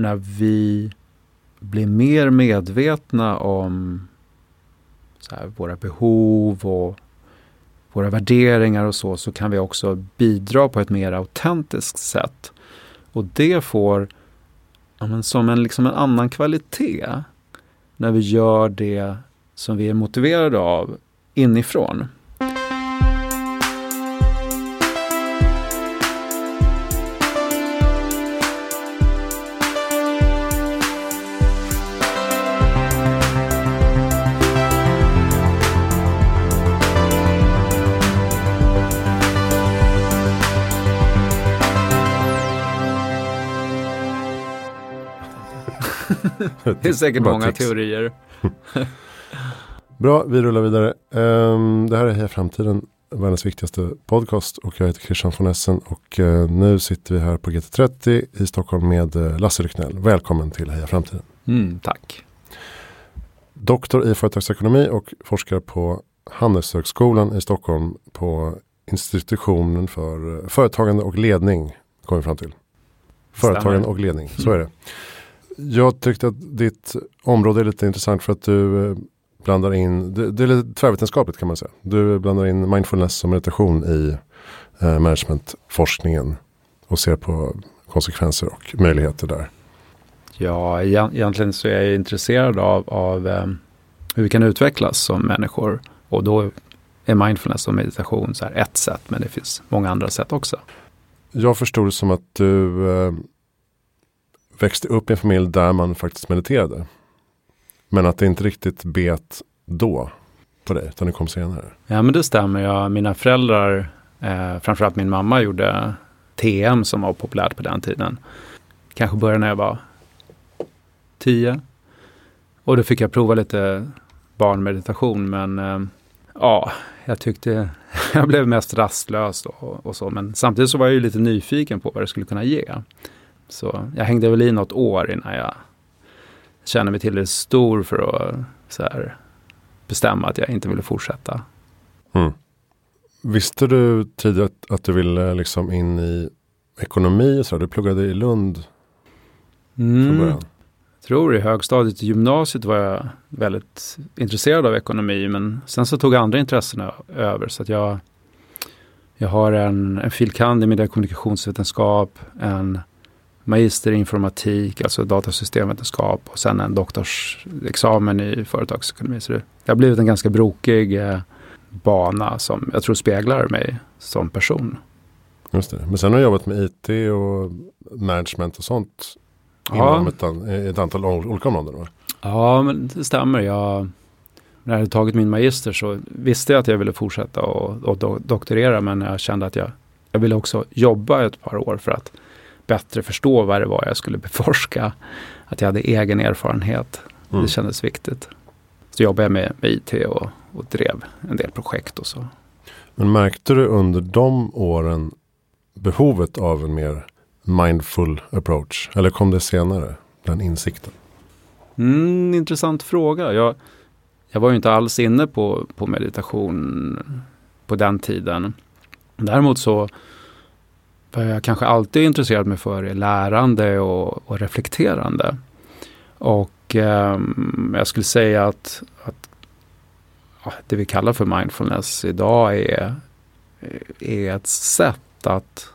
när vi blir mer medvetna om här, våra behov och våra värderingar och så, så kan vi också bidra på ett mer autentiskt sätt. Och det får ja, men som en, liksom en annan kvalitet när vi gör det som vi är motiverade av inifrån. Det är säkert många tics. teorier. Bra, vi rullar vidare. Um, det här är Heja Framtiden, världens viktigaste podcast och jag heter Christian von Essen och uh, nu sitter vi här på GT30 i Stockholm med uh, Lasse Rycknell. Välkommen till Heja Framtiden. Mm, tack. Doktor i företagsekonomi och forskar på Handelshögskolan i Stockholm på institutionen för uh, företagande och ledning. Kommer vi fram till. Företagande och ledning, så är det. Jag tyckte att ditt område är lite intressant för att du eh, blandar in, det, det är lite tvärvetenskapligt kan man säga. Du blandar in mindfulness och meditation i eh, managementforskningen och ser på konsekvenser och möjligheter där. Ja, egentligen så är jag intresserad av, av eh, hur vi kan utvecklas som människor. Och då är mindfulness och meditation så här ett sätt, men det finns många andra sätt också. Jag förstod det som att du eh, växte upp i en familj där man faktiskt mediterade. Men att det inte riktigt bet då på dig, utan det kom senare. Ja, men det stämmer. Ja, mina föräldrar, eh, framförallt min mamma, gjorde TM som var populärt på den tiden. Kanske började när jag var tio. Och då fick jag prova lite barnmeditation, men eh, ja, jag tyckte jag blev mest rastlös och, och, så. Men samtidigt så var jag ju lite nyfiken på vad det skulle kunna ge. Så jag hängde väl i något år innan jag kände mig tillräckligt stor för att så här, bestämma att jag inte ville fortsätta. Mm. Visste du tidigare att, du ville liksom in i ekonomi så? Du pluggade i Lund mm. från början? Jag tror i högstadiet och gymnasiet var jag väldigt intresserad av ekonomi men sen så tog andra intressen över så att jag jag har en, en filkand i media kommunikationsvetenskap, en magister i informatik, alltså datasystemvetenskap och sen en doktorsexamen i företagsekonomi. Så det, har blivit en ganska brokig eh, bana som jag tror speglar mig som person. Just det. Men sen har du jobbat med IT och management och sånt ja. inom ett, ett antal olika områden? Va? Ja, men det stämmer. Jag, när jag hade tagit min magister så visste jag att jag ville fortsätta och, och doktorera men jag kände att jag, jag ville också jobba ett par år för att bättre förstå vad det var jag skulle beforska. Att jag hade egen erfarenhet. Mm. Det kändes viktigt. Så jobbade jag med, med IT och, och drev en del projekt och så. Men märkte du under de åren behovet av en mer mindful approach? Eller kom det senare, den insikten? Mm, intressant fråga. Jag, jag var ju inte alls inne på, på meditation på den tiden. Däremot så vad jag kanske alltid intresserat mig för är lärande och, och reflekterande. Och eh, jag skulle säga att, att ja, det vi kallar för mindfulness idag är, är ett sätt att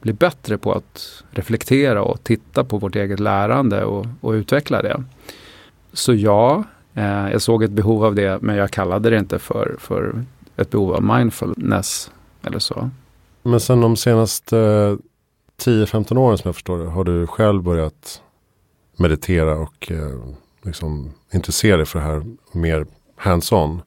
bli bättre på att reflektera och titta på vårt eget lärande och, och utveckla det. Så ja, eh, jag såg ett behov av det men jag kallade det inte för, för ett behov av mindfulness eller så. Men sen de senaste 10-15 åren som jag förstår det har du själv börjat meditera och eh, liksom intressera dig för det här mer hands-on.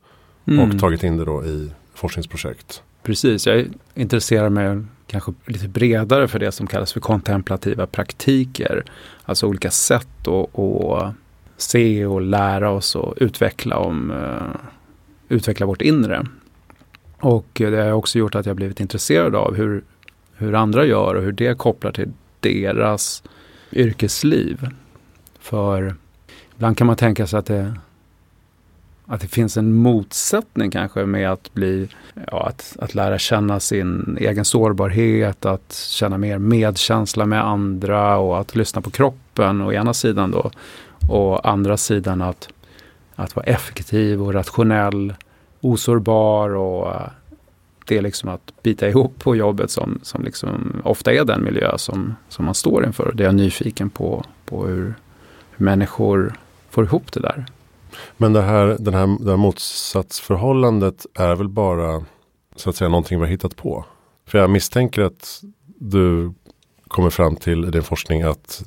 Mm. Och tagit in det då i forskningsprojekt. Precis, jag intresserar mig kanske lite bredare för det som kallas för kontemplativa praktiker. Alltså olika sätt att, att se och lära oss och utveckla, om, uh, utveckla vårt inre. Och det har också gjort att jag blivit intresserad av hur, hur andra gör och hur det kopplar till deras yrkesliv. För ibland kan man tänka sig att det, att det finns en motsättning kanske med att bli, ja, att, att lära känna sin egen sårbarhet, att känna mer medkänsla med andra och att lyssna på kroppen å ena sidan då och andra sidan att, att vara effektiv och rationell, osårbar och eh, det är liksom att bita ihop på jobbet som, som liksom ofta är den miljö som, som man står inför. Det är jag nyfiken på, på hur, hur människor får ihop det där. Men det här, den här, det här motsatsförhållandet är väl bara så att säga någonting vi har hittat på? För jag misstänker att du kommer fram till i din forskning att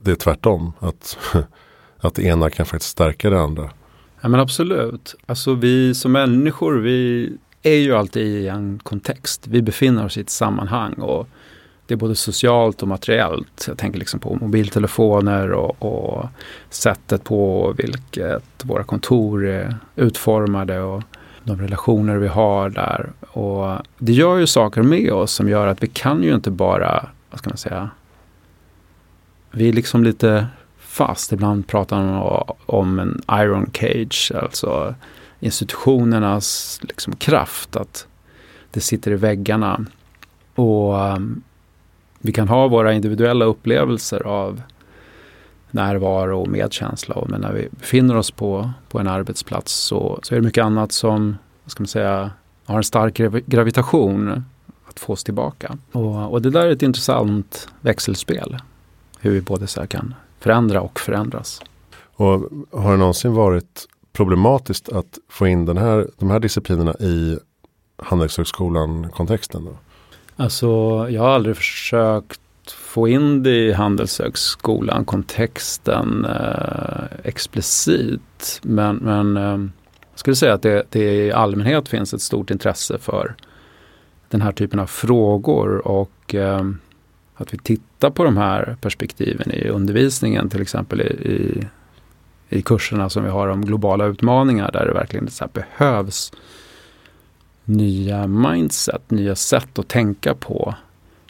det är tvärtom. Att, att det ena kan faktiskt stärka det andra. Ja men absolut. Alltså vi som människor, vi är ju alltid i en kontext. Vi befinner oss i ett sammanhang och det är både socialt och materiellt. Jag tänker liksom på mobiltelefoner och, och sättet på vilket våra kontor är utformade och de relationer vi har där. Och det gör ju saker med oss som gör att vi kan ju inte bara, vad ska man säga, vi är liksom lite fast. Ibland pratar man om en iron cage, alltså institutionernas liksom kraft, att det sitter i väggarna. Och um, vi kan ha våra individuella upplevelser av närvaro och medkänsla. Men när vi befinner oss på, på en arbetsplats så, så är det mycket annat som, vad ska man säga, har en stark gravitation att få oss tillbaka. Och, och det där är ett intressant växelspel. Hur vi både så kan förändra och förändras. Och har det någonsin varit problematiskt att få in den här, de här disciplinerna i Handelshögskolan-kontexten? Alltså, jag har aldrig försökt få in det i Handelshögskolan, kontexten eh, explicit. Men, men eh, jag skulle säga att det, det i allmänhet finns ett stort intresse för den här typen av frågor och eh, att vi tittar på de här perspektiven i undervisningen, till exempel i, i, i kurserna som vi har om globala utmaningar där det verkligen så behövs nya mindset, nya sätt att tänka på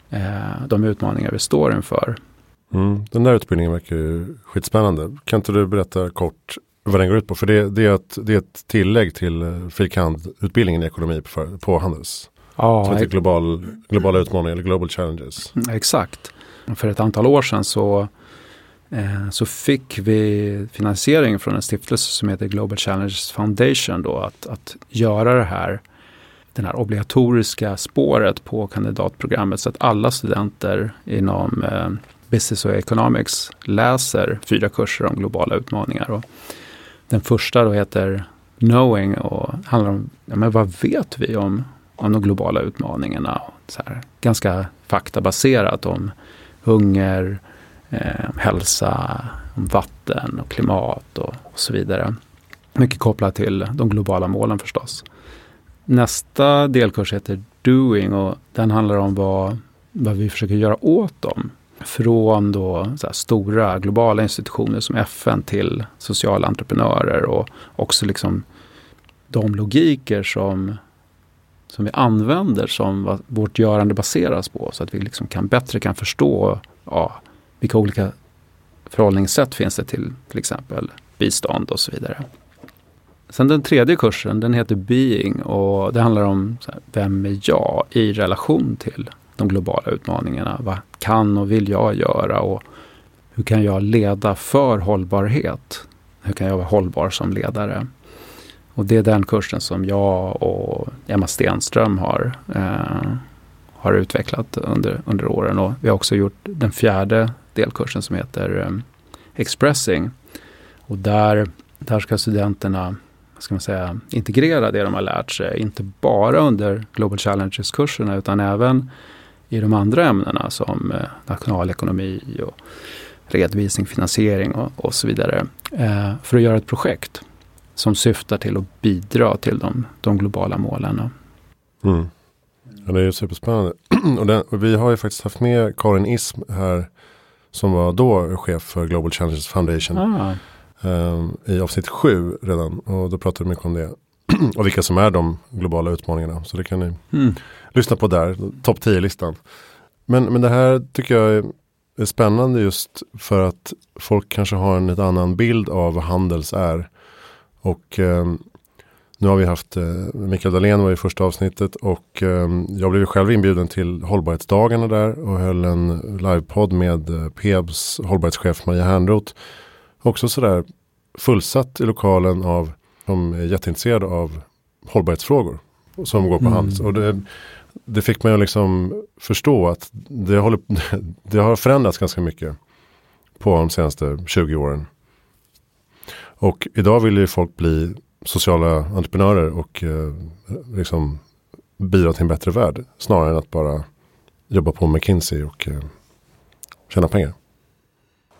eh, de utmaningar vi står inför. Mm, den där utbildningen verkar ju skitspännande. Kan inte du berätta kort vad den går ut på? För det, det, är, ett, det är ett tillägg till eh, filkand-utbildningen i ekonomi på, på Handels. Ja, som heter global, globala utmaningar eller Global Challenges. Mm, exakt. För ett antal år sedan så, eh, så fick vi finansiering från en stiftelse som heter Global Challenges Foundation då att, att göra det här den här obligatoriska spåret på kandidatprogrammet så att alla studenter inom eh, Business och Economics läser fyra kurser om globala utmaningar. Och den första då heter Knowing och handlar om ja, men vad vet vi om, om de globala utmaningarna. Så här, ganska faktabaserat om hunger, eh, hälsa, om vatten och klimat och, och så vidare. Mycket kopplat till de globala målen förstås. Nästa delkurs heter Doing och den handlar om vad, vad vi försöker göra åt dem. Från då stora globala institutioner som FN till sociala entreprenörer och också liksom de logiker som, som vi använder som vårt görande baseras på. Så att vi liksom kan, bättre kan förstå ja, vilka olika förhållningssätt finns det till till exempel bistånd och så vidare. Sen den tredje kursen, den heter Being och det handlar om här, vem är jag i relation till de globala utmaningarna. Vad kan och vill jag göra och hur kan jag leda för hållbarhet? Hur kan jag vara hållbar som ledare? Och det är den kursen som jag och Emma Stenström har, eh, har utvecklat under, under åren. Och vi har också gjort den fjärde delkursen som heter eh, Expressing. Och där, där ska studenterna ska man säga, integrera det de har lärt sig. Inte bara under Global Challenges-kurserna utan även i de andra ämnena som eh, nationalekonomi och redovisning, finansiering och, och så vidare. Eh, för att göra ett projekt som syftar till att bidra till de, de globala målen. Mm. Ja, det är superspännande. och, den, och vi har ju faktiskt haft med Karin Ism här som var då chef för Global Challenges Foundation. Ah. Um, I avsnitt sju redan. Och då pratar vi mycket om det. och vilka som är de globala utmaningarna. Så det kan ni mm. lyssna på där. Topp 10-listan. Men, men det här tycker jag är, är spännande just för att folk kanske har en lite annan bild av vad Handels är. Och um, Nu har vi haft eh, Mikael Dahlén var i första avsnittet och eh, jag blev själv inbjuden till hållbarhetsdagarna där och höll en livepodd med eh, Pebs hållbarhetschef Maria Hernroth. Också sådär fullsatt i lokalen av som är jätteintresserade av hållbarhetsfrågor som går på mm. hands. Och det, det fick mig att liksom förstå att det, håller, det har förändrats ganska mycket på de senaste 20 åren. Och idag vill ju folk bli sociala entreprenörer och eh, liksom bidra till en bättre värld. Snarare än att bara jobba på McKinsey och eh, tjäna pengar.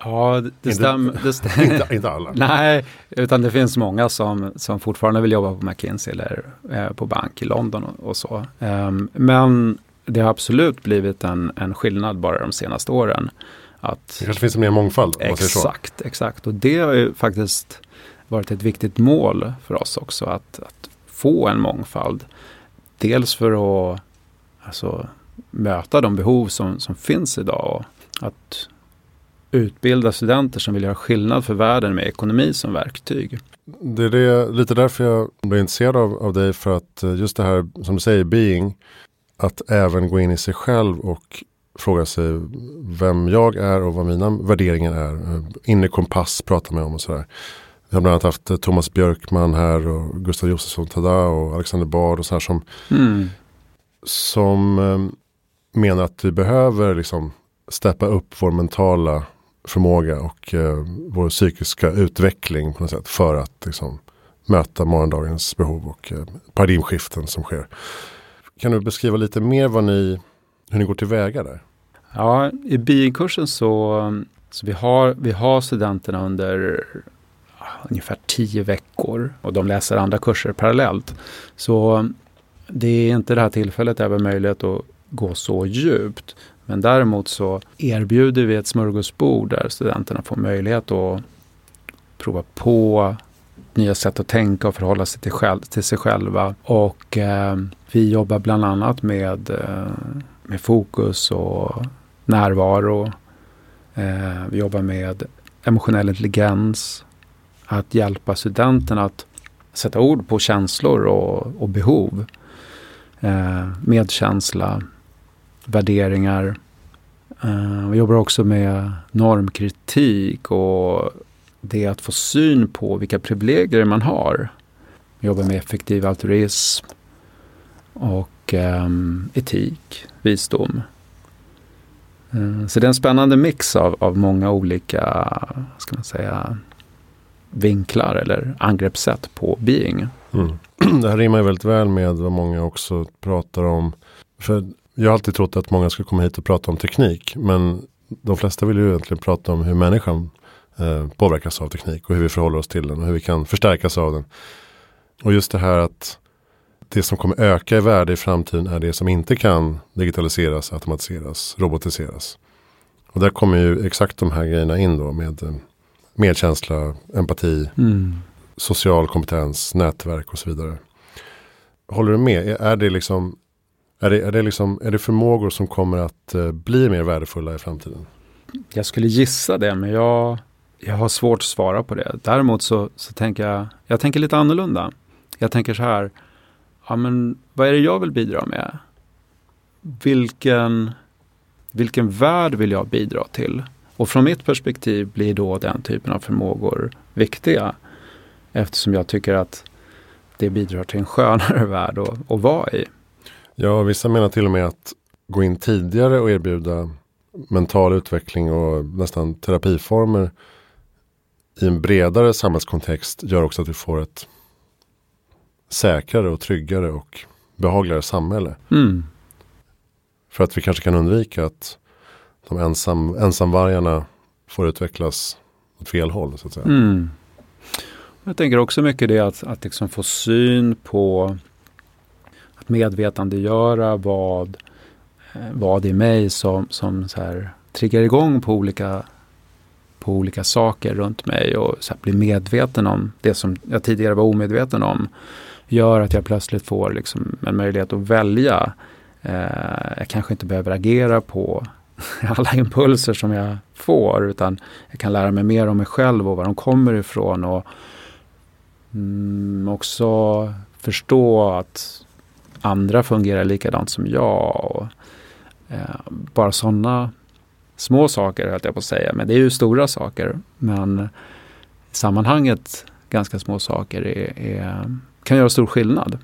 Ja, det stämmer. Stäm inte, inte, alla. Nej, utan det finns många som, som fortfarande vill jobba på McKinsey eller eh, på bank i London och, och så. Um, men det har absolut blivit en, en skillnad bara de senaste åren. Att, det kanske finns en mer mångfald. Exakt, exakt. Och det har ju faktiskt varit ett viktigt mål för oss också. Att, att få en mångfald. Dels för att alltså, möta de behov som, som finns idag. Och att utbilda studenter som vill göra skillnad för världen med ekonomi som verktyg. Det är det, lite därför jag blev intresserad av, av dig för att eh, just det här som du säger, being, att även gå in i sig själv och fråga sig vem jag är och vad mina värderingar är. Eh, inre kompass pratar man om och sådär. Vi har bland annat haft eh, Thomas Björkman här och Gustav Josefsson Tada och Alexander Bard och så här som, mm. som menar att vi behöver liksom steppa upp vår mentala förmåga och eh, vår psykiska utveckling på något sätt för att liksom, möta morgondagens behov och eh, paradigmskiften som sker. Kan du beskriva lite mer vad ni, hur ni går tillväga där? Ja, i bikursen så, så vi, har, vi har studenterna under ungefär tio veckor och de läser andra kurser parallellt. Så det är inte det här tillfället där vi har möjlighet att gå så djupt. Men däremot så erbjuder vi ett smörgåsbord där studenterna får möjlighet att prova på nya sätt att tänka och förhålla sig till, själv, till sig själva. Och eh, vi jobbar bland annat med, eh, med fokus och närvaro. Eh, vi jobbar med emotionell intelligens. Att hjälpa studenterna att sätta ord på känslor och, och behov. Eh, medkänsla värderingar. Eh, vi jobbar också med normkritik och det att få syn på vilka privilegier man har. Vi jobbar med effektiv altruism och eh, etik, visdom. Eh, så det är en spännande mix av, av många olika, ska man säga, vinklar eller angreppssätt på being. Mm. Det här rimmar väldigt väl med vad många också pratar om. För jag har alltid trott att många ska komma hit och prata om teknik. Men de flesta vill ju egentligen prata om hur människan eh, påverkas av teknik och hur vi förhåller oss till den och hur vi kan förstärkas av den. Och just det här att det som kommer öka i värde i framtiden är det som inte kan digitaliseras, automatiseras, robotiseras. Och där kommer ju exakt de här grejerna in då med eh, medkänsla, empati, mm. social kompetens, nätverk och så vidare. Håller du med? Är det liksom är det, är, det liksom, är det förmågor som kommer att uh, bli mer värdefulla i framtiden? Jag skulle gissa det, men jag, jag har svårt att svara på det. Däremot så, så tänker jag, jag tänker lite annorlunda. Jag tänker så här, ja men vad är det jag vill bidra med? Vilken, vilken värld vill jag bidra till? Och från mitt perspektiv blir då den typen av förmågor viktiga. Eftersom jag tycker att det bidrar till en skönare värld att, att vara i. Ja, vissa menar till och med att gå in tidigare och erbjuda mental utveckling och nästan terapiformer i en bredare samhällskontext gör också att vi får ett säkrare och tryggare och behagligare samhälle. Mm. För att vi kanske kan undvika att de ensam, ensamvargarna får utvecklas åt fel håll. Så att säga. Mm. Jag tänker också mycket det att, att liksom få syn på medvetandegöra vad, eh, vad i mig som, som så här, triggar igång på olika, på olika saker runt mig och så här, bli medveten om det som jag tidigare var omedveten om. Gör att jag plötsligt får liksom en möjlighet att välja. Eh, jag kanske inte behöver agera på alla impulser som jag får utan jag kan lära mig mer om mig själv och var de kommer ifrån. och mm, också förstå att andra fungerar likadant som jag. Och, eh, bara sådana små saker höll jag på att säga, men det är ju stora saker. Men i sammanhanget ganska små saker är, är, kan göra stor skillnad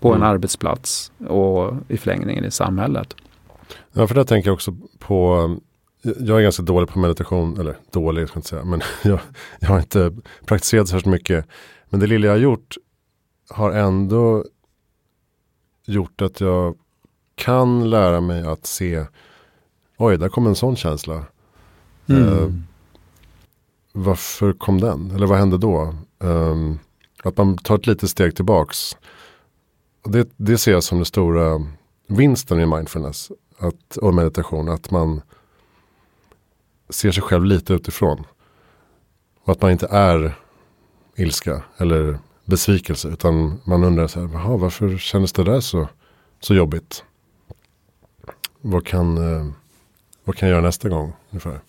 på mm. en arbetsplats och i förlängningen i samhället. Ja, för där tänker jag också på jag är ganska dålig på meditation, eller dålig ska jag inte säga, men jag, jag har inte praktiserat särskilt mycket. Men det lilla jag har gjort har ändå gjort att jag kan lära mig att se, oj, där kom en sån känsla. Mm. Uh, varför kom den? Eller vad hände då? Um, att man tar ett litet steg tillbaks. Och det, det ser jag som den stora vinsten i mindfulness att, och meditation. Att man ser sig själv lite utifrån. Och att man inte är ilska eller besvikelse. Utan man undrar så här, varför kändes det där så, så jobbigt? Vad kan, eh, vad kan jag göra nästa gång? Ungefär?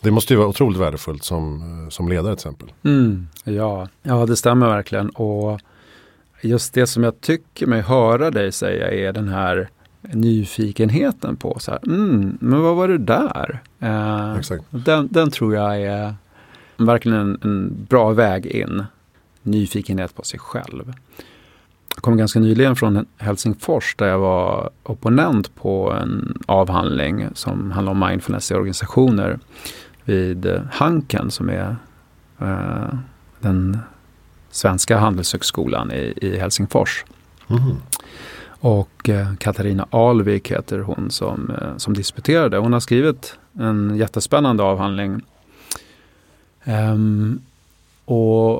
Det måste ju vara otroligt värdefullt som, eh, som ledare till exempel. Mm, ja. ja, det stämmer verkligen. Och just det som jag tycker mig höra dig säga är den här nyfikenheten på. Så här, mm, men vad var det där? Eh, den, den, tror jag är verkligen en, en, bra väg in. Nyfikenhet på sig själv. Kom ganska nyligen från Helsingfors där jag var opponent på en avhandling som handlar om mindfulness i organisationer vid Hanken som är eh, den svenska handelshögskolan i, i Helsingfors. Mm. Och eh, Katarina Alvik heter hon som, eh, som disputerade. Hon har skrivit en jättespännande avhandling. Um, och,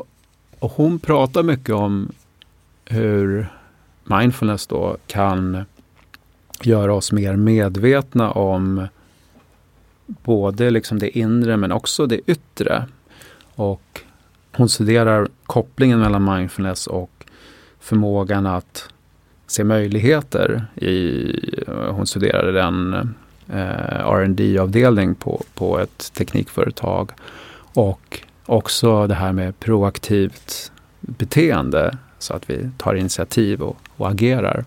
och hon pratar mycket om hur mindfulness då kan göra oss mer medvetna om både liksom det inre men också det yttre. Och hon studerar kopplingen mellan mindfulness och förmågan att se möjligheter. I, hon studerade den eh, rd avdelning på, på ett teknikföretag. Och också det här med proaktivt beteende så att vi tar initiativ och, och agerar.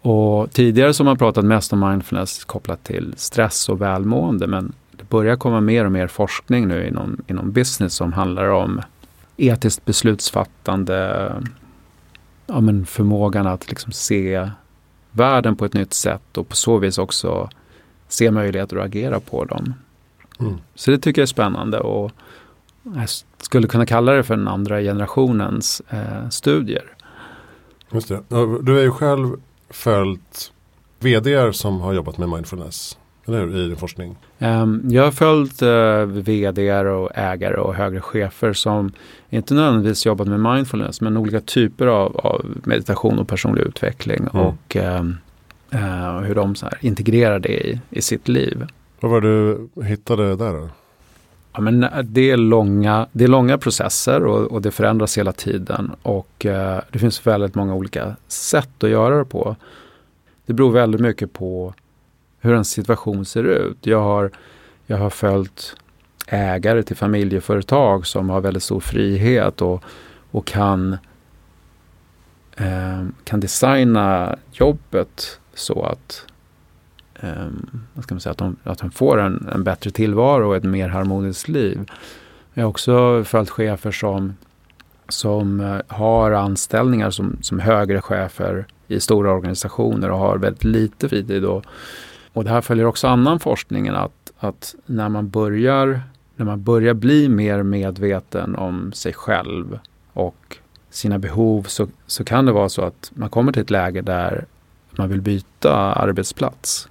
Och tidigare så har man pratat mest om mindfulness kopplat till stress och välmående men det börjar komma mer och mer forskning nu inom, inom business som handlar om etiskt beslutsfattande, ja, men förmågan att liksom se världen på ett nytt sätt och på så vis också se möjligheter att agera på dem. Mm. Så det tycker jag är spännande och jag skulle kunna kalla det för den andra generationens eh, studier. Just det. Du är ju själv följt vd som har jobbat med mindfulness. Eller hur? I din forskning. Um, jag har följt uh, vd och ägare och högre chefer som inte nödvändigtvis jobbat med mindfulness men olika typer av, av meditation och personlig utveckling mm. och um, uh, hur de så här, integrerar det i, i sitt liv. Vad var det du hittade där då? Ja, men eh, det, är långa, det är långa processer och, och det förändras hela tiden och eh, det finns väldigt många olika sätt att göra det på. Det beror väldigt mycket på hur en situation ser ut. Jag har, jag har följt ägare till familjeföretag som har väldigt stor frihet och, och kan, eh, kan designa jobbet så att, um, vad ska man säga, att, de, att de får en, en bättre tillvaro och ett mer harmoniskt liv. Jag har också följt chefer som, som eh, har anställningar som, som högre chefer i stora organisationer och har väldigt lite fritid. Och, och det här följer också annan forskning att, att när man börjar när man börjar bli mer medveten om sig själv och sina behov så, så kan det vara så att man kommer till ett läge där man vill byta arbetsplats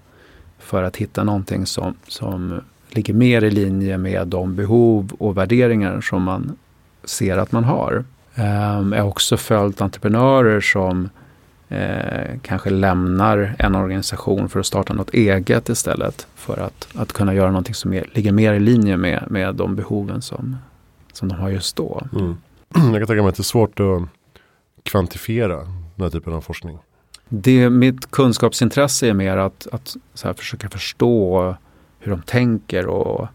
för att hitta någonting som, som ligger mer i linje med de behov och värderingar som man ser att man har. Ehm, jag har också följt entreprenörer som eh, kanske lämnar en organisation för att starta något eget istället. För att, att kunna göra någonting som är, ligger mer i linje med, med de behoven som, som de har just då. Mm. Jag kan tänka mig att det är svårt att kvantifiera den här typen av forskning. Det, mitt kunskapsintresse är mer att, att så här, försöka förstå hur de tänker och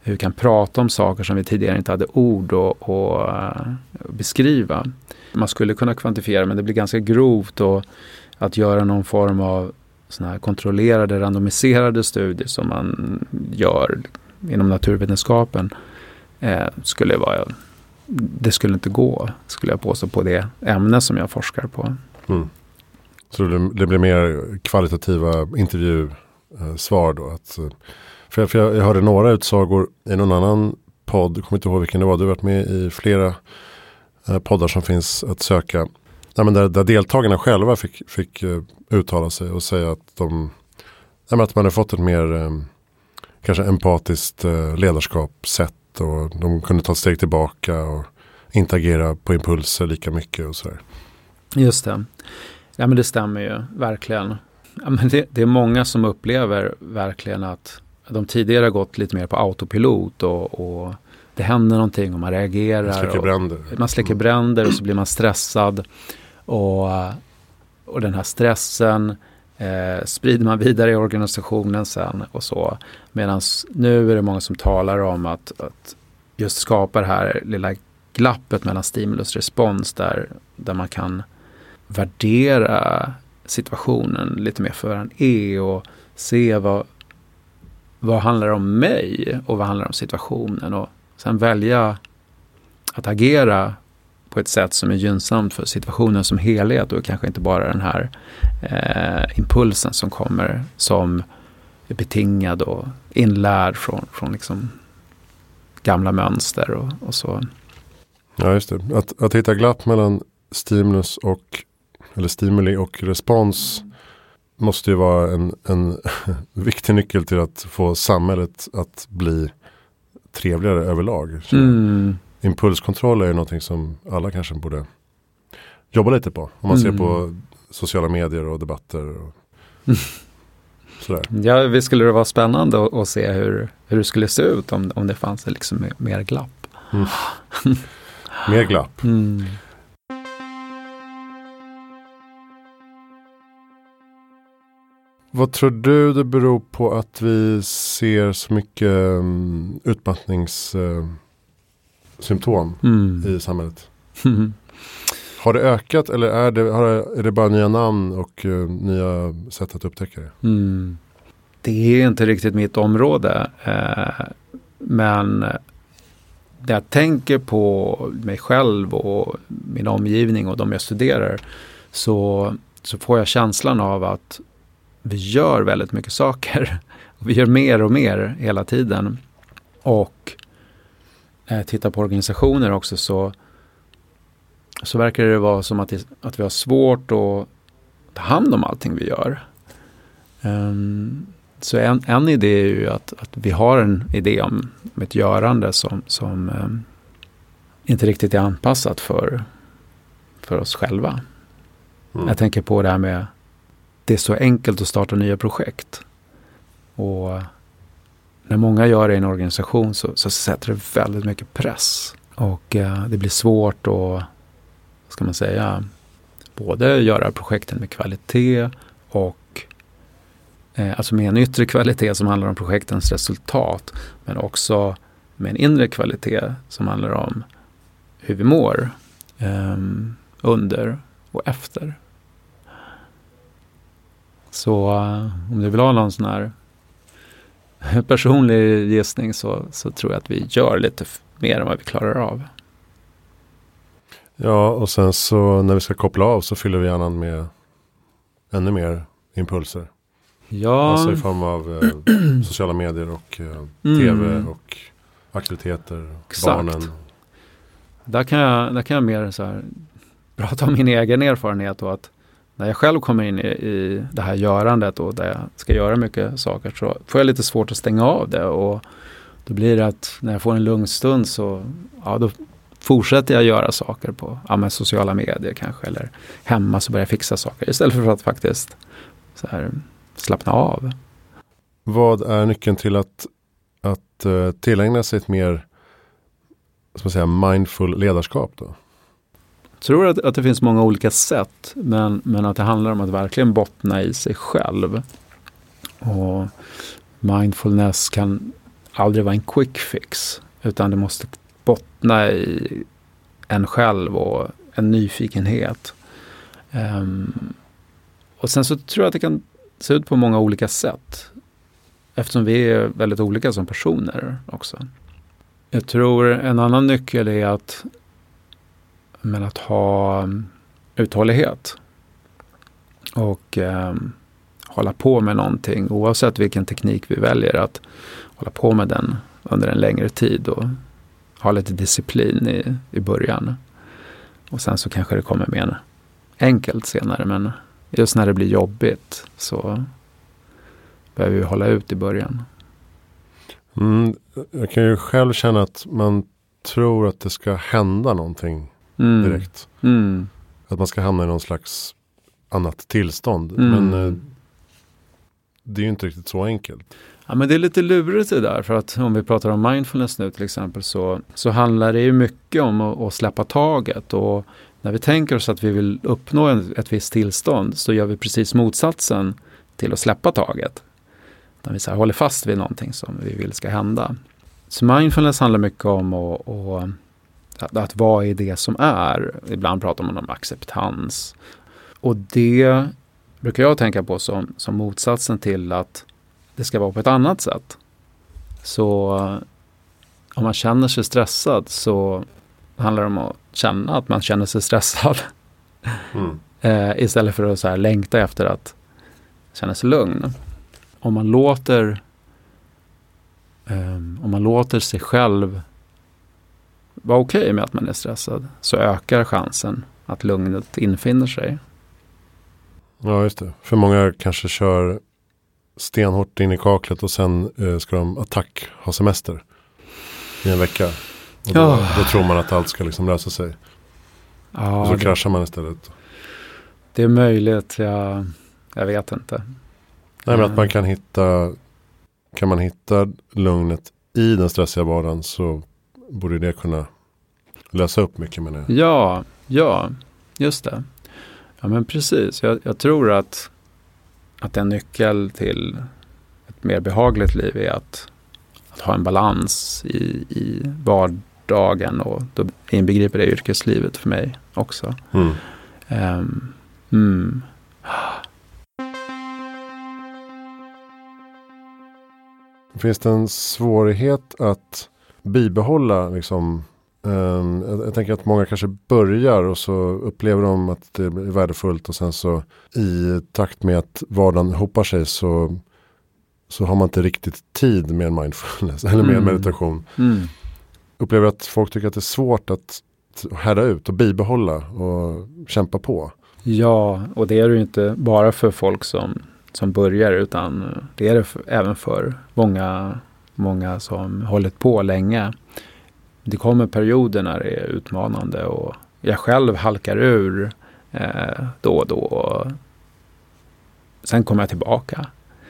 hur vi kan prata om saker som vi tidigare inte hade ord att uh, beskriva. Man skulle kunna kvantifiera men det blir ganska grovt och att göra någon form av såna här kontrollerade randomiserade studier som man gör inom naturvetenskapen eh, skulle vara det skulle inte gå, skulle jag påstå, på det ämne som jag forskar på. Mm. Så det blir mer kvalitativa intervjusvar då? Att, eh, för jag, för jag, jag hörde några utsagor i någon annan podd, kommer inte ihåg vilken det var, du har varit med i flera eh, poddar som finns att söka. Nej, men där, där deltagarna själva fick, fick eh, uttala sig och säga att, de, nej, att man har fått ett mer kanske empatiskt ledarskapssätt och de kunde ta ett steg tillbaka och inte agera på impulser lika mycket och sådär. Just det. Ja men det stämmer ju verkligen. Ja, men det, det, är många som upplever verkligen att de tidigare gått lite mer på autopilot och, och det händer någonting och man reagerar. Man släcker bränder. Man släcker mm. bränder och så blir man stressad. Och, och den här stressen eh, sprider man vidare i organisationen sen och så. Medan nu är det många som talar om att, att just skapa det här lilla glappet mellan stimulus och respons där, där man kan värdera situationen lite mer för vad den är och se vad, vad handlar om mig och vad handlar om situationen och sen välja att agera på ett sätt som är gynnsamt för situationen som helhet och kanske inte bara den här eh, impulsen som kommer som är betingad och inlärd från, från liksom gamla mönster och, och så. Ja, just det. Att, att hitta glapp mellan stimulus och eller stimuli och respons måste ju vara en, en viktig nyckel till att få samhället att bli trevligare överlag. Mm. Impulskontroll är ju någonting som alla kanske borde jobba lite på. Om man mm. ser på sociala medier och debatter. Och sådär. Ja, visst skulle det vara spännande att, att se hur, hur det skulle se ut om, om det fanns liksom mer glapp. Mm. mer glapp. Vad tror du det beror på att vi ser så mycket um, utmattningssymptom uh, mm. i samhället? Har det ökat eller är det, det, är det bara nya namn och uh, nya sätt att upptäcka det? Mm. Det är inte riktigt mitt område. Uh, men det jag tänker på mig själv och min omgivning och de jag studerar så, så får jag känslan av att vi gör väldigt mycket saker. Vi gör mer och mer hela tiden. Och eh, titta på organisationer också så, så verkar det vara som att, att vi har svårt att ta hand om allting vi gör. Um, så en, en idé är ju att, att vi har en idé om, om ett görande som, som um, inte riktigt är anpassat för, för oss själva. Mm. Jag tänker på det här med det är så enkelt att starta nya projekt. Och när många gör det i en organisation så, så sätter det väldigt mycket press. Och eh, det blir svårt att, ska man säga, både göra projekten med kvalitet och eh, alltså med en yttre kvalitet som handlar om projektens resultat. Men också med en inre kvalitet som handlar om hur vi mår eh, under och efter. Så uh, om du vill ha någon sån här personlig gissning så, så tror jag att vi gör lite mer än vad vi klarar av. Ja, och sen så när vi ska koppla av så fyller vi hjärnan med ännu mer impulser. Ja. Alltså i form av eh, sociala medier och eh, mm. tv och aktiviteter. Exakt. Barnen. Där kan jag, där kan jag mer så här, prata om min egen erfarenhet och att när jag själv kommer in i, i det här görandet och där jag ska göra mycket saker så får jag lite svårt att stänga av det. Och då blir det att när jag får en lugn stund så ja, då fortsätter jag göra saker på ja, sociala medier kanske eller hemma så börjar jag fixa saker istället för att faktiskt så här, slappna av. Vad är nyckeln till att, att uh, tillägna sig ett mer ska man säga, mindful ledarskap då? Tror att, att det finns många olika sätt, men, men att det handlar om att verkligen bottna i sig själv. Och mindfulness kan aldrig vara en quick fix. Utan det måste bottna i en själv och en nyfikenhet. Um, och sen så tror jag att det kan se ut på många olika sätt. Eftersom vi är väldigt olika som personer också. Jag tror en annan nyckel är att, men att ha mm, uthållighet. Och eh, hålla på med någonting oavsett vilken teknik vi väljer. Att hålla på med den under en längre tid och ha lite disciplin i, i början. Och sen så kanske det kommer mer enkelt senare. Men just när det blir jobbigt så behöver vi hålla ut i början. Mm, jag kan ju själv känna att man tror att det ska hända någonting mm. direkt. Mm. Att man ska hamna i någon slags annat tillstånd. Mm. Men eh, det är ju inte riktigt så enkelt. Ja, men det är lite lurigt det där. För att om vi pratar om mindfulness nu till exempel så, så handlar det ju mycket om att, att släppa taget. Och när vi tänker oss att vi vill uppnå en, ett visst tillstånd så gör vi precis motsatsen till att släppa taget. Utan vi så här, håller fast vid någonting som vi vill ska hända. Så mindfulness handlar mycket om att, att, att, att vara i det som är. Ibland pratar man om acceptans. Och det brukar jag tänka på som, som motsatsen till att det ska vara på ett annat sätt. Så om man känner sig stressad så handlar det om att känna att man känner sig stressad. Mm. eh, istället för att så här längta efter att känna sig lugn. Om man låter eh, om man låter sig själv vara okej okay med att man är stressad så ökar chansen att lugnet infinner sig. Ja, just det. För många kanske kör stenhårt in i kaklet och sen eh, ska de attack ha semester i en vecka. Och då, ja. då tror man att allt ska liksom lösa sig. Ja, och så det, kraschar man istället. Det är möjligt, jag, jag vet inte. Nej, men att man kan hitta, kan man hitta lugnet i den stressiga vardagen så borde det kunna lösa upp mycket med det. Ja, ja, just det. Ja men precis, jag, jag tror att, att en nyckel till ett mer behagligt liv är att, att ha en balans i, i vardagen och då inbegriper det yrkeslivet för mig också. Mm. Um, mm. Finns det en svårighet att bibehålla liksom, Um, jag, jag, tänker att många kanske börjar och så upplever de att det är värdefullt och sen så i takt med att vardagen hopar sig så, så har man inte riktigt tid med mindfulness eller med mm. meditation. Mm. Upplever att folk tycker att det är svårt att härda ut och bibehålla och kämpa på. Ja, och det är det ju inte bara för folk som, som börjar utan det är det för, även för många, många som hållit på länge det kommer perioder när det är utmanande och jag själv halkar ur eh, då och då. Sen kommer jag tillbaka.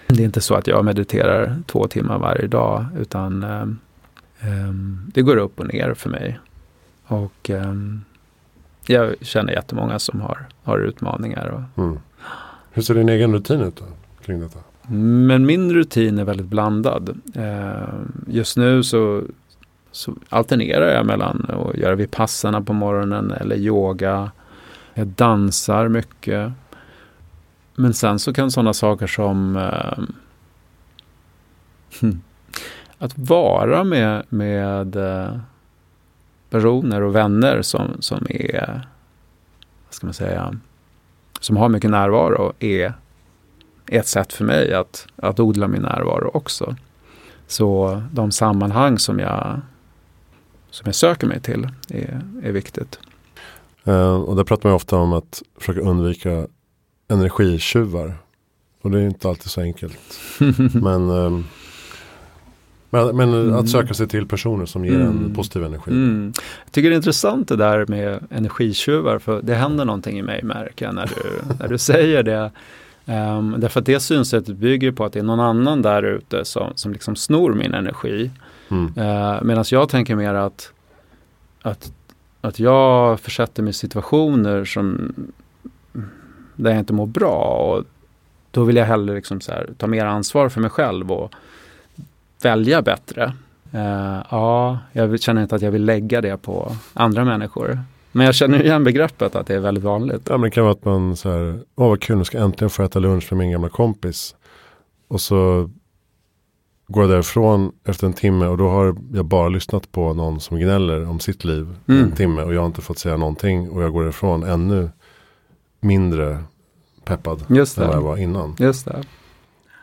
Det är inte så att jag mediterar två timmar varje dag utan eh, det går upp och ner för mig. Och eh, jag känner jättemånga som har, har utmaningar. Och, mm. Hur ser din egen rutin ut då, kring detta? Men min rutin är väldigt blandad. Eh, just nu så så alternerar jag mellan att göra vipassana på morgonen eller yoga. Jag dansar mycket. Men sen så kan sådana saker som eh, att vara med, med eh, personer och vänner som, som är, vad ska man säga, som har mycket närvaro är ett sätt för mig att, att odla min närvaro också. Så de sammanhang som jag som jag söker mig till är, är viktigt. Uh, och där pratar man ofta om att försöka undvika energitjuvar. Och det är inte alltid så enkelt. men, um, men, men mm. att söka sig till personer som ger mm. en positiv energi. Mm. Jag tycker det är intressant det där med energitjuvar. För det händer någonting i mig märker jag när du, när du säger det. Um, därför att det synsättet bygger på att det är någon annan där ute som, som liksom snor min energi. Mm. Uh, Medan jag tänker mer att, att, att jag försätter mig i situationer som, där jag inte mår bra. Och då vill jag hellre liksom här, ta mer ansvar för mig själv och välja bättre. Uh, ja, jag känner inte att jag vill lägga det på andra människor. Men jag känner igen begreppet att det är väldigt vanligt. Ja, men det kan vara att man så här, åh vad kul, nu ska jag äntligen få äta lunch med min gamla kompis. Och så går jag därifrån efter en timme och då har jag bara lyssnat på någon som gnäller om sitt liv mm. en timme och jag har inte fått säga någonting och jag går därifrån ännu mindre peppad Just än vad jag var innan. Just det.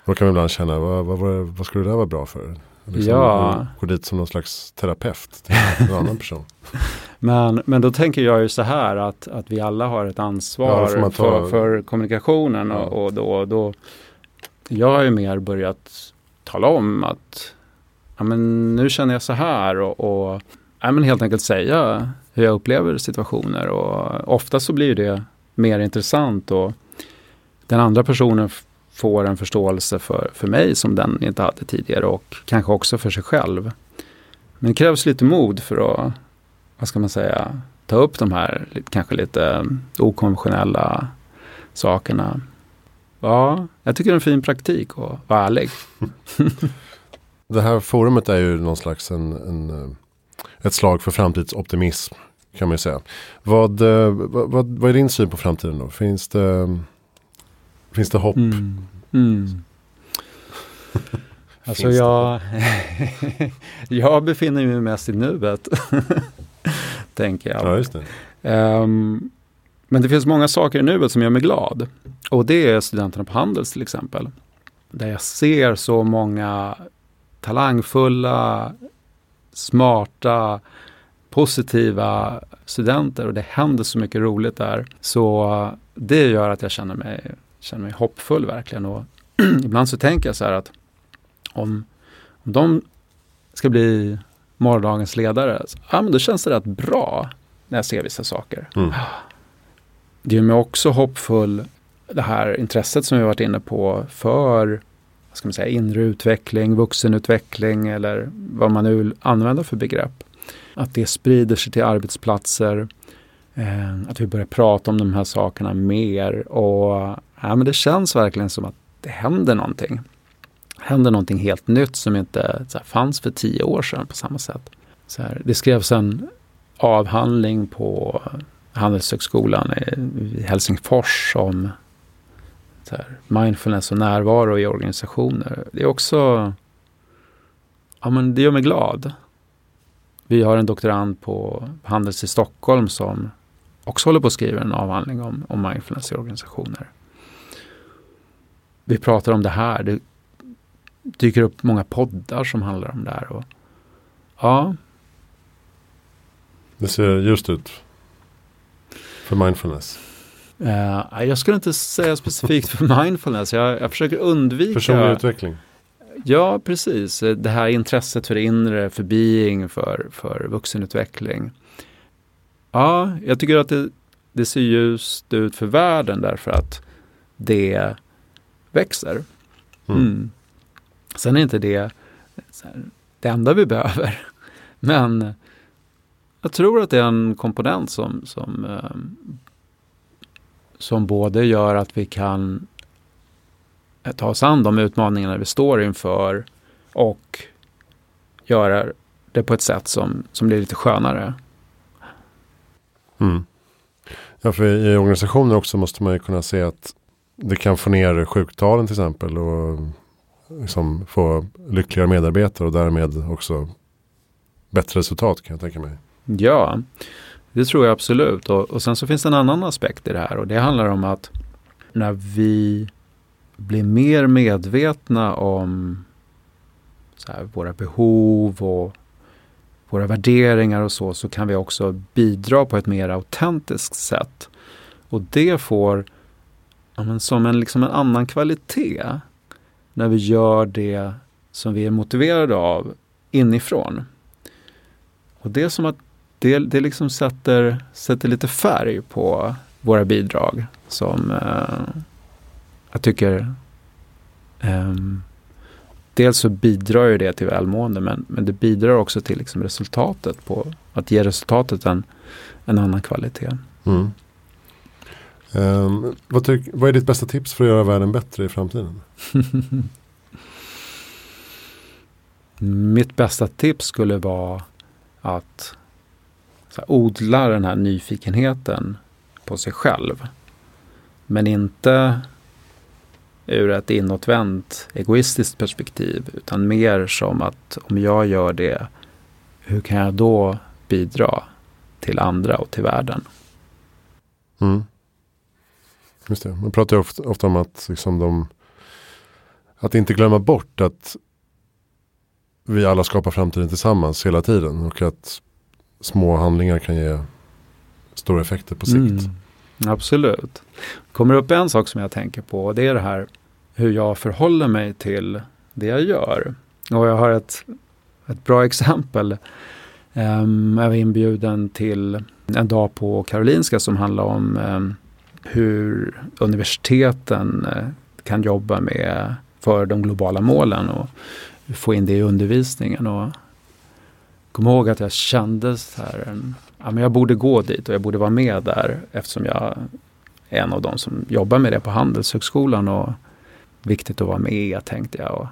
Då kan man ibland känna, vad, vad, vad, vad skulle det där vara bra för? Liksom, ja. Gå dit som någon slags terapeut till en annan person. Men, men då tänker jag ju så här att, att vi alla har ett ansvar ja, ta... för, för, kommunikationen. Ja. Och, och då, då, jag har ju mer börjat tala om att ja, men nu känner jag så här och, och ja, men helt enkelt säga hur jag upplever situationer. Och ofta så blir det mer intressant och den andra personen får en förståelse för, för mig som den inte hade tidigare och kanske också för sig själv. Men det krävs lite mod för att, vad ska man säga, ta upp de här kanske lite okonventionella sakerna. Ja, jag tycker det är en fin praktik att vara ärlig. det här forumet är ju någon slags en, en, ett slag för framtidsoptimism kan man ju säga. Vad, eh, vad, vad, vad är din syn på framtiden då? Finns det, finns det hopp? Mm. Mm. alltså jag, jag befinner mig mest i nuet. tänker jag. Ja, just det. Um, men det finns många saker i nuet som gör mig glad. Och det är studenterna på Handels till exempel. Där jag ser så många talangfulla, smarta, positiva studenter och det händer så mycket roligt där. Så det gör att jag känner mig, känner mig hoppfull verkligen. Och ibland så tänker jag så här att om, om de ska bli morgondagens ledare, så, ja, men då känns det rätt bra när jag ser vissa saker. Mm. Det gör mig också hoppfull, det här intresset som vi varit inne på för vad ska man säga, inre utveckling, vuxenutveckling eller vad man nu vill använda för begrepp. Att det sprider sig till arbetsplatser, eh, att vi börjar prata om de här sakerna mer och ja, men det känns verkligen som att det händer någonting. Händer någonting helt nytt som inte här, fanns för tio år sedan på samma sätt. Så här, det skrevs en avhandling på Handelshögskolan i Helsingfors om här, mindfulness och närvaro i organisationer. Det är också, ja men det gör mig glad. Vi har en doktorand på Handels i Stockholm som också håller på att skriva en avhandling om, om mindfulness i organisationer. Vi pratar om det här. Det dyker upp många poddar som handlar om det här. Och, ja. Det ser just ut. För mindfulness. Uh, jag skulle inte säga specifikt för mindfulness. Jag, jag försöker undvika. Personlig utveckling. Ja, precis. Det här intresset för det inre, för being, för, för vuxenutveckling. Ja, jag tycker att det, det ser ljust ut för världen därför att det växer. Mm. Mm. Sen är inte det det enda vi behöver. Men jag tror att det är en komponent som, som, eh, som både gör att vi kan eh, ta oss an de utmaningarna vi står inför och göra det på ett sätt som, som blir lite skönare. Mm. Ja, för i organisationer också måste man ju kunna se att det kan få ner sjuktalen till exempel och liksom få lyckligare medarbetare och därmed också bättre resultat kan jag tänka mig. Ja, det tror jag absolut. Och, och sen så finns det en annan aspekt i det här och det handlar om att när vi blir mer medvetna om här, våra behov och våra värderingar och så, så kan vi också bidra på ett mer autentiskt sätt. Och det får ja, men som en, liksom en annan kvalitet när vi gör det som vi är motiverade av inifrån. Och det är som att det, det liksom sätter, sätter lite färg på våra bidrag som eh, jag tycker eh, Dels så bidrar ju det till välmående men, men det bidrar också till liksom resultatet på att ge resultatet en, en annan kvalitet. Mm. Um, vad, tyck, vad är ditt bästa tips för att göra världen bättre i framtiden? Mitt bästa tips skulle vara att här, odla den här nyfikenheten på sig själv. Men inte ur ett inåtvänt egoistiskt perspektiv utan mer som att om jag gör det, hur kan jag då bidra till andra och till världen? Mm. Just det. Man pratar ju ofta, ofta om att, liksom de, att inte glömma bort att vi alla skapar framtiden tillsammans hela tiden och att små handlingar kan ge stora effekter på sikt. Mm. Absolut. kommer upp en sak som jag tänker på och det är det här hur jag förhåller mig till det jag gör. Och jag har ett, ett bra exempel. Um, jag var inbjuden till en dag på Karolinska som handlar om um, hur universiteten eh, kan jobba med för de globala målen och få in det i undervisningen. Och kom ihåg att jag kände så här, en, ja, men jag borde gå dit och jag borde vara med där eftersom jag är en av de som jobbar med det på Handelshögskolan. Och viktigt att vara med tänkte jag. Och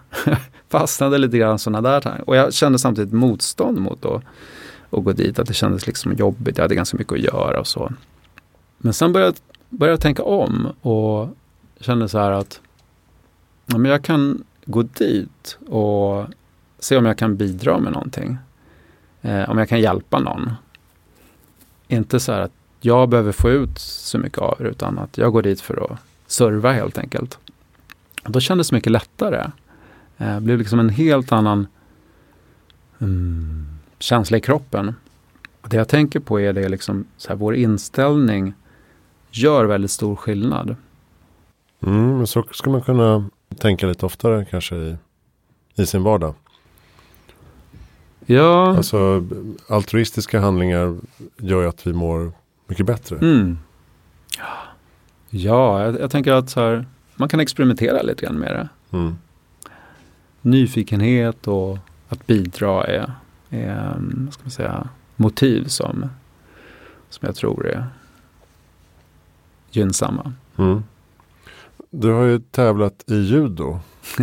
fastnade lite grann sådana där tankar. Och jag kände samtidigt motstånd mot att, att gå dit. Att det kändes liksom jobbigt. Jag hade ganska mycket att göra och så. Men sen började, började jag tänka om och kände så här att ja, men jag kan gå dit och se om jag kan bidra med någonting. Eh, om jag kan hjälpa någon. Inte så här att jag behöver få ut så mycket av det utan att jag går dit för att serva helt enkelt. Och då kändes det mycket lättare. Eh, det blev liksom en helt annan mm, känsla i kroppen. Och det jag tänker på är det liksom, så här, vår inställning gör väldigt stor skillnad. Mm, så ska man kunna tänka lite oftare kanske i, i sin vardag. Ja. Alltså altruistiska handlingar gör ju att vi mår mycket bättre. Mm. Ja, jag, jag, tänker att så här, man kan experimentera lite grann med det. Mm. Nyfikenhet och att bidra är, är vad ska man säga, motiv som, som jag tror är gynnsamma. Mm. Du har ju tävlat i judo.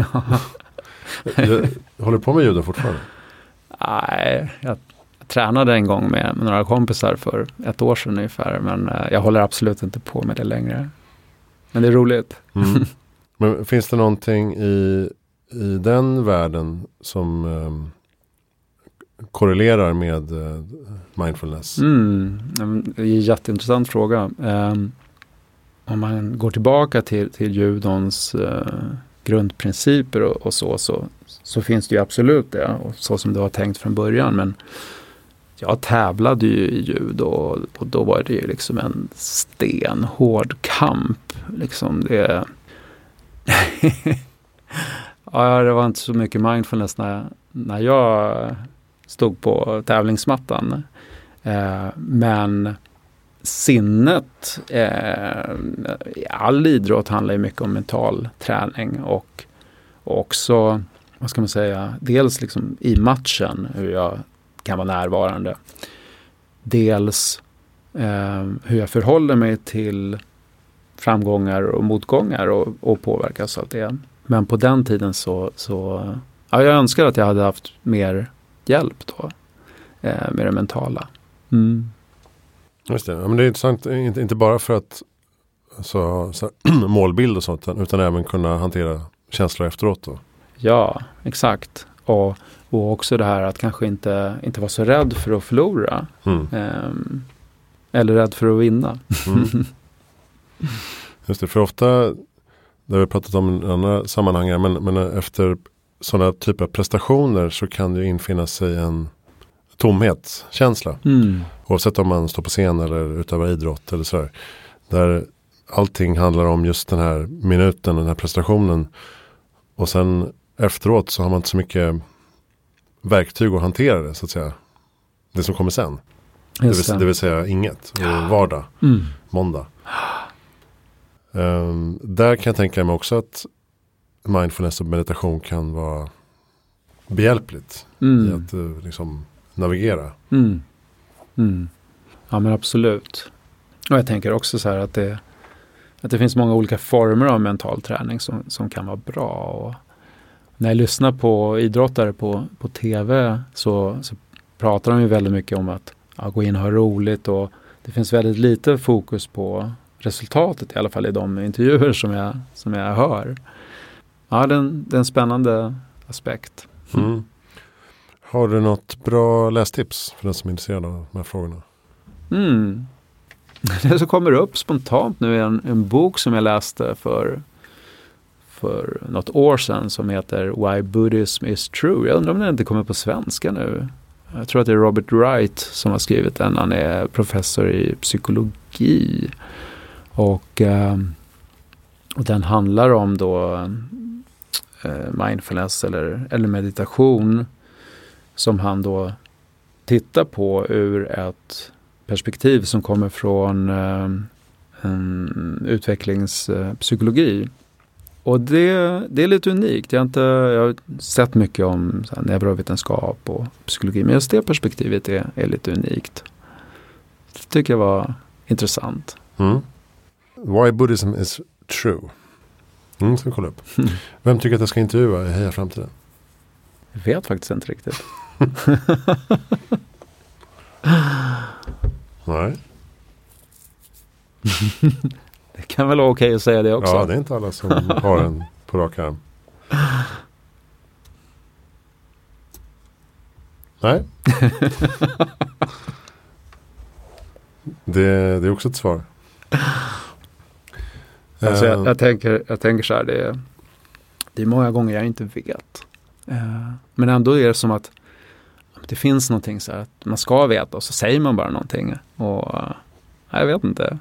Håller du på med judo fortfarande? Nej, jag tränade en gång med, några kompisar för ett år sedan ungefär. Men eh, jag håller absolut inte på med det längre. Men det är roligt. Mm. Men finns det någonting i, i den världen som um, korrelerar med uh, mindfulness? Mm, det är en jätteintressant fråga. Um, om man går tillbaka till, till judons eh, grundprinciper och, och, så, så, så finns det ju absolut det. Och så som det var tänkt från början. Men jag tävlade ju i judo och, och då var det ju liksom en stenhård kamp. Liksom det, ja, det var inte så mycket mindfulness när, när jag stod på tävlingsmattan. Eh, men sinnet, eh, all idrott handlar ju mycket om mental träning och, och också, vad ska man säga, dels liksom i matchen hur jag kan vara närvarande. Dels eh, hur jag förhåller mig till framgångar och motgångar och, och påverkas av det. Men på den tiden så, så ja, jag önskar att jag hade haft mer hjälp då eh, med det mentala. Mm. Just det, ja, men det är intressant, inte, inte bara för att alltså, så, målbild och sånt utan även kunna hantera känslor efteråt. Då. Ja, exakt. Och, och också det här att kanske inte, inte vara så rädd för att förlora. Mm. Eh, eller rädd för att vinna. Mm. Just det, för ofta, det har vi pratat om i andra sammanhang, men, men efter sådana typer av prestationer så kan det infinna sig en tomhetskänsla. Mm. Oavsett om man står på scen eller utövar idrott eller sådär. Där allting handlar om just den här minuten, den här prestationen. Och sen efteråt så har man inte så mycket verktyg att hantera det så att säga. Det som kommer sen. Det vill, det vill, säga inget. Vardag. Mm. Måndag. Um, där kan jag tänka mig också att mindfulness och meditation kan vara behjälpligt. Mm. I att uh, liksom navigera. Mm. Mm. Ja men absolut. Och jag tänker också så här att det, att det finns många olika former av mental träning som, som kan vara bra. Och när jag lyssnar på idrottare på, på tv så, så pratar de ju väldigt mycket om att ja, gå in och ha roligt och det finns väldigt lite fokus på resultatet i alla fall i de intervjuer som jag, som jag hör. Ja, det är en, det är en spännande aspekt. Mm. Har du något bra lästips för den som är intresserad av de här frågorna? Mm. Det som kommer upp spontant nu är en, en bok som jag läste för, för något år sedan som heter Why Buddhism is True. Jag undrar om den inte kommer på svenska nu. Jag tror att det är Robert Wright som har skrivit den. Han är professor i psykologi. Och, eh, och den handlar om då eh, mindfulness eller, eller meditation som han då tittar på ur ett perspektiv som kommer från eh, utvecklingspsykologi. Och det, det är lite unikt. Jag har, inte, jag har sett mycket om så här, neurovetenskap och psykologi. Men just det perspektivet är, är lite unikt. Det tycker jag var intressant. Mm. Why Buddhism is true. Mm, ska vi kolla upp. Vem tycker att jag ska intervjua i Heja Framtiden? Jag vet faktiskt inte riktigt. Nej. det kan väl vara okej att säga det också. Ja, det är inte alla som har en på rak arm. Nej. det, det är också ett svar. Alltså jag, jag, tänker, jag tänker så här, det är, det är många gånger jag inte vet. Uh, men ändå är det som att det finns någonting så här att man ska veta och så säger man bara någonting. Och jag vet inte.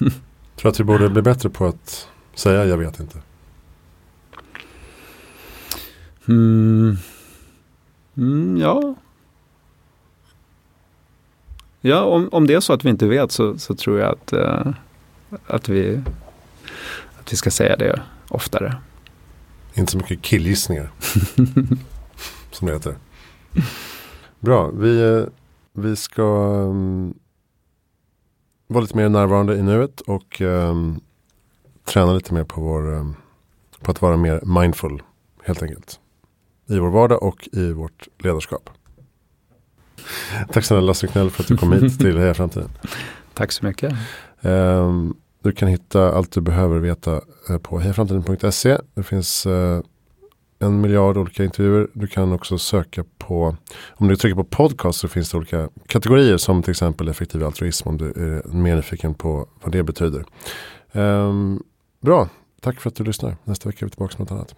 Jag tror att vi borde bli bättre på att säga jag vet inte. Mm. Mm, ja. Ja, om, om det är så att vi inte vet så, så tror jag att, uh, att, vi, att vi ska säga det oftare. Inte så mycket killgissningar. som det heter. Bra, vi, eh, vi ska um, vara lite mer närvarande i nuet och um, träna lite mer på, vår, um, på att vara mer mindful helt enkelt. I vår vardag och i vårt ledarskap. Tack snälla Lasse Knell för att du kom hit till Heja Framtiden. Tack så mycket. Um, du kan hitta allt du behöver veta uh, på hejaframtiden.se. Det finns uh, en miljard olika intervjuer. Du kan också söka på, om du trycker på podcast så finns det olika kategorier som till exempel effektiv altruism om du är mer nyfiken på vad det betyder. Um, bra, tack för att du lyssnar. Nästa vecka är vi tillbaka med något annat.